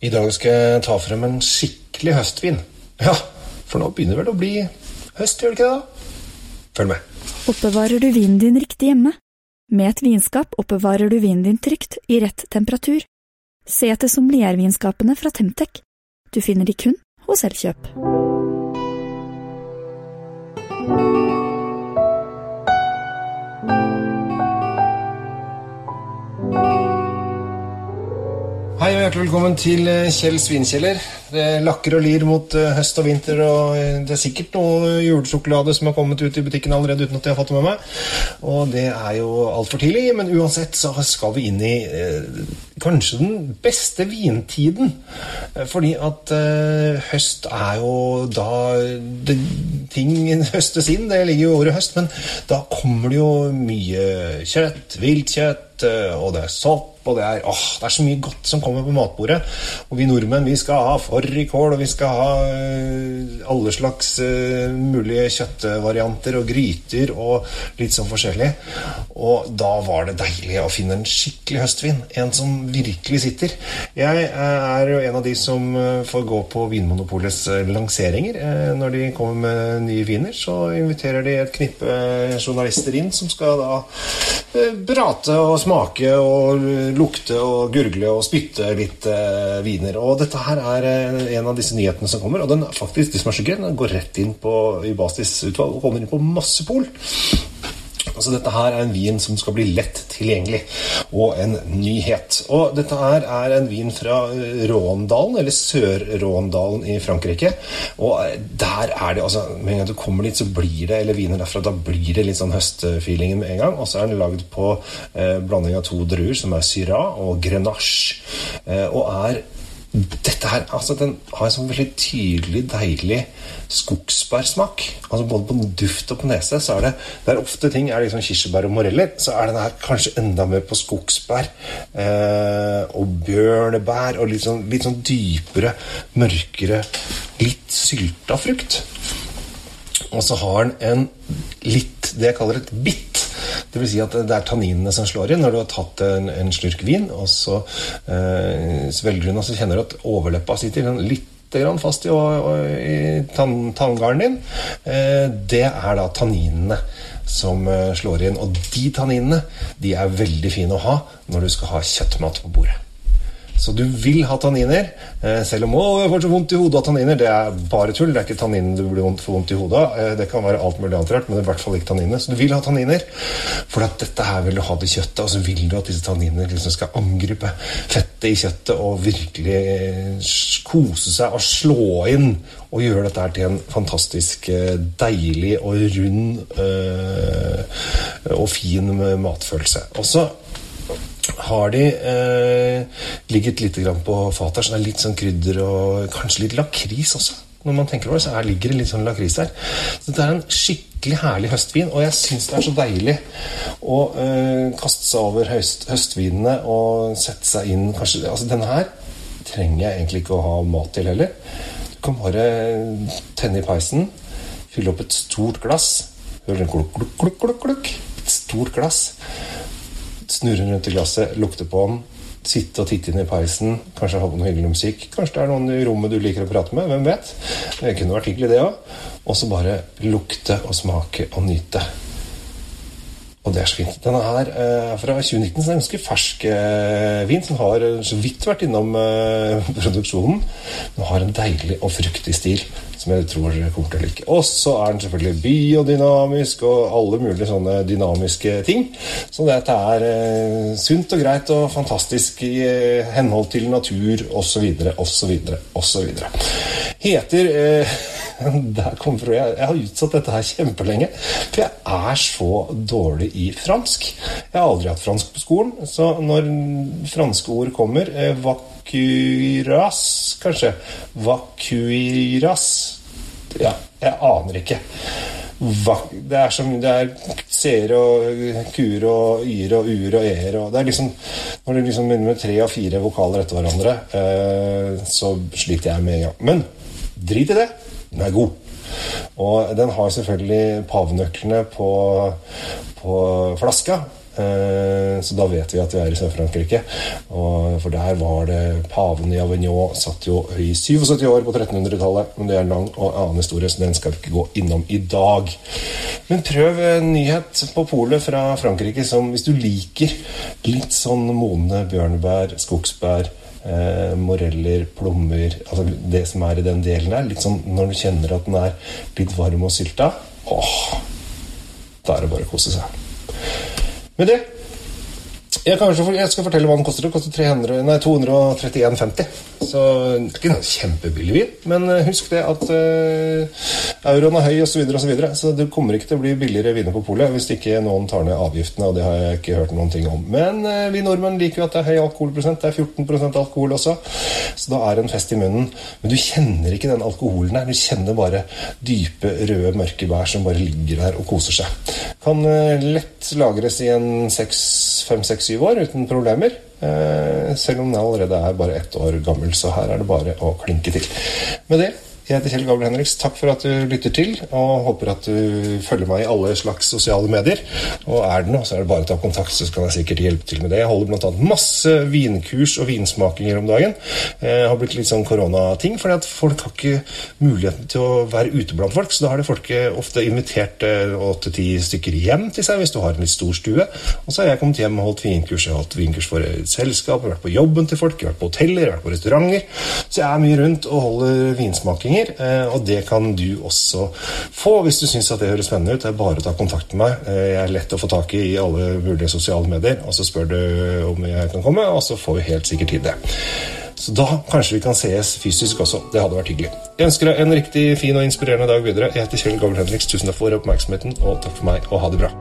I dag skal jeg ta frem en skikkelig høstvin. Ja, for nå begynner vel å bli høst, gjør det ikke det? da? Følg med. Oppbevarer du vinen din riktig hjemme? Med et vinskap oppbevarer du vinen din trygt i rett temperatur. Se etter sommeliervinskapene fra Temtec. Du finner de kun hos Elkjøp. Hei og hjertelig velkommen til eh, Kjell Svinkjeller. Det lakker og lir mot eh, høst og vinter, og eh, det er sikkert noe julesjokolade som har kommet ut i butikken allerede uten at jeg har fått det med meg. Og det er jo altfor tidlig, men uansett så skal vi inn i eh, kanskje den beste vintiden. Fordi at eh, høst er jo da det, ting høstes inn, det ligger jo i ordet høst, men da kommer det jo mye kjøtt, viltkjøtt, og det er sopp, og det er, åh, det er så mye godt som kommer på matbordet. Og vi nordmenn vi skal ha fårikål, og vi skal ha eh, alle slags uh, mulige kjøttvarianter og gryter og litt sånn forskjellig. Og da var det deilig å finne en skikkelig høstvin. En som virkelig sitter. Jeg eh, er jo en av de som får gå på Vinmonopolets lanseringer. Når de kommer med nye viner, så inviterer de et knippe journalister inn som skal da prate og smake og lukte og gurgle og spytte litt eh, viner. Og dette her er eh, en av disse nyhetene som kommer, og den faktisk, de som er så gøy, den går rett inn på, i basisutvalg og kommer inn på masse pol. Altså Dette her er en vin som skal bli lett tilgjengelig, og en nyhet. Og dette her er en vin fra eh, Råndalen, eller Sør-Råndalen i Frankrike. Og eh, der er det, altså Med en gang du kommer dit, så blir det eller viner derfra, da blir det litt sånn høstfeelingen med en gang. Og så er den lagd på eh, blanding av to druer, som er Syrah og Grenache. Eh, og er dette her, altså Den har en sånn veldig tydelig, deilig skogsbærsmak. Altså Både på duft og på nese. så er det, Der ofte ting er liksom kirsebær og moreller, så er den her kanskje enda mer på skogsbær. Eh, og bjørnebær og litt sånn, litt sånn dypere, mørkere, litt sylta frukt. Og så har den en litt det jeg kaller et bitt. Det vil si at det er tanninene som slår inn når du har tatt en, en slurk vin, og så eh, svelger du den, og så kjenner du at overleppa sitter sånn litt fast i, i tann, tanngarden din. Eh, det er da tanninene som eh, slår inn. Og de tanninene de er veldig fine å ha når du skal ha kjøttmat på bordet. Så du vil ha tanniner, eh, selv om å, jeg får så vondt i hodet av tanniner. Det er bare tull. Det er ikke tanninene du blir vondt, får vondt i hodet av. Eh, Det kan være alt mulig annet rart, men det er i hvert fall ikke tanninene. Så du vil ha tanniner, for at dette her vil du ha det kjøttet, og så vil du at disse tanninene liksom skal angripe fettet i kjøttet og virkelig eh, kose seg og slå inn og gjøre dette her til en fantastisk deilig og rund øh, og fin matfølelse. Og så har de eh, ligget litt grann på fatet så det er litt sånn krydder og kanskje litt lakris også. Når man tenker over det, så her ligger det litt sånn lakris der. Så det er en skikkelig herlig høstvin, og jeg syns det er så deilig å eh, kaste seg over høst, høstvinene og sette seg inn kanskje, altså Denne her trenger jeg egentlig ikke å ha mat til heller. Du kan bare tenne i peisen, fylle opp et stort glass. Hører den klukk, klukk, klukk, klukk. Et stort glass snurre rundt i glasset, lukte på den, sitte og titte inn i peisen, kanskje ha på noe hyggelig musikk. Kanskje det er noen i rommet du liker å prate med, hvem vet? Det kunne vært hyggelig, det òg. Og så bare lukte og smake og nyte. Og det er så fint. Denne her eh, er fra 2019, så det er ganske fersk eh, vin som har eh, så vidt vært innom eh, produksjonen. Den har en deilig og fruktig stil som jeg tror kommer til å like. Og så er den selvfølgelig biodynamisk og alle mulige sånne dynamiske ting. Så dette er eh, sunt og greit og fantastisk i eh, henhold til natur osv. osv. osv. Heter eh, der kom fra, jeg, jeg har utsatt dette her kjempelenge, for jeg er så dårlig i fransk. Jeg har aldri hatt fransk på skolen, så når franske ord kommer eh, Vacuras, kanskje. Vacuiras. Ja, jeg aner ikke. Det er som det er seere og kuer og y-er og u-er og e-er og Det er liksom Når det liksom begynner med tre og fire vokaler etter hverandre, eh, så sliter jeg med en gang. Men drit i det. Den er god. Og den har selvfølgelig pavenøklene på, på flaska. Eh, så da vet vi at vi er i Sør-Frankrike. For der var det paven i Avignon satt jo i 77 år på 1300-tallet. Men det er en lang og annen historie, så den skal vi ikke gå innom i dag. Men prøv en nyhet på polet fra Frankrike som hvis du liker litt sånn modne bjørnebær, skogsbær Eh, moreller, plommer altså Det som er i den delen her. Litt sånn når du kjenner at den er litt varm og sylta. Åh, da er det bare å kose seg. Med det jeg, kanskje, jeg, skal fortelle hva den koster. Det koster 231,50. Så det er ikke en kjempebillig vin, men eh, husk det at uh, euroen er høy osv., så, videre, og så, videre. så det kommer ikke til å bli billigere viner på polet hvis ikke noen tar ned avgiftene, og det har jeg ikke hørt noen ting om. Men uh, vi nordmenn liker jo at det er høy alkoholprosent. Det er 14% alkohol også, så da er det en fest i munnen. Men du kjenner ikke den alkoholen her. Du kjenner bare dype, røde, mørke bær som bare ligger der og koser seg. Kan uh, lett lagres i en seks fem-seks-syv år uten problemer. Eh, selv om den allerede er bare ett år gammel, så her er det bare å klinke til. Med det jeg heter Kjell Gabriel Henriks. Takk for at du lytter til, og håper at du følger meg i alle slags sosiale medier. Og er det noe, så er det bare å ta kontakt, så kan jeg sikkert hjelpe til med det. Jeg holder bl.a. masse vinkurs og vinsmakinger om dagen. Det har blitt litt sånn koronating, fordi at folk har ikke muligheten til å være ute blant folk. Så da har det folk ofte invitert eh, åtte-ti stykker hjem til seg hvis du har en litt stor stue. Og så har jeg kommet hjem og holdt vinkurs. Jeg har holdt vinkurs for et selskap, vært på jobben til folk, vært på hoteller, vært på restauranter. Så jeg er mye rundt og holder vinsmakinger penger, eh, og det kan du også få hvis du syns at det høres spennende ut. Det er bare å ta kontakt med meg. Eh, jeg er lett å få tak i i alle mulige sosiale medier. Og så spør du om jeg kan komme, og så får vi helt sikkert tid det. Så da kanskje vi kan sees fysisk også. Det hadde vært hyggelig. Jeg ønsker deg en riktig fin og inspirerende dag videre. Jeg heter Kjell Gabel Henriks. Tusen takk for oppmerksomheten, og takk for meg, og ha det bra.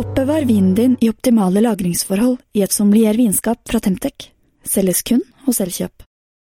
Oppbevar vinen din i optimale lagringsforhold i et sommelier vinskap fra Temtec. Selges kun hos Elkjøp.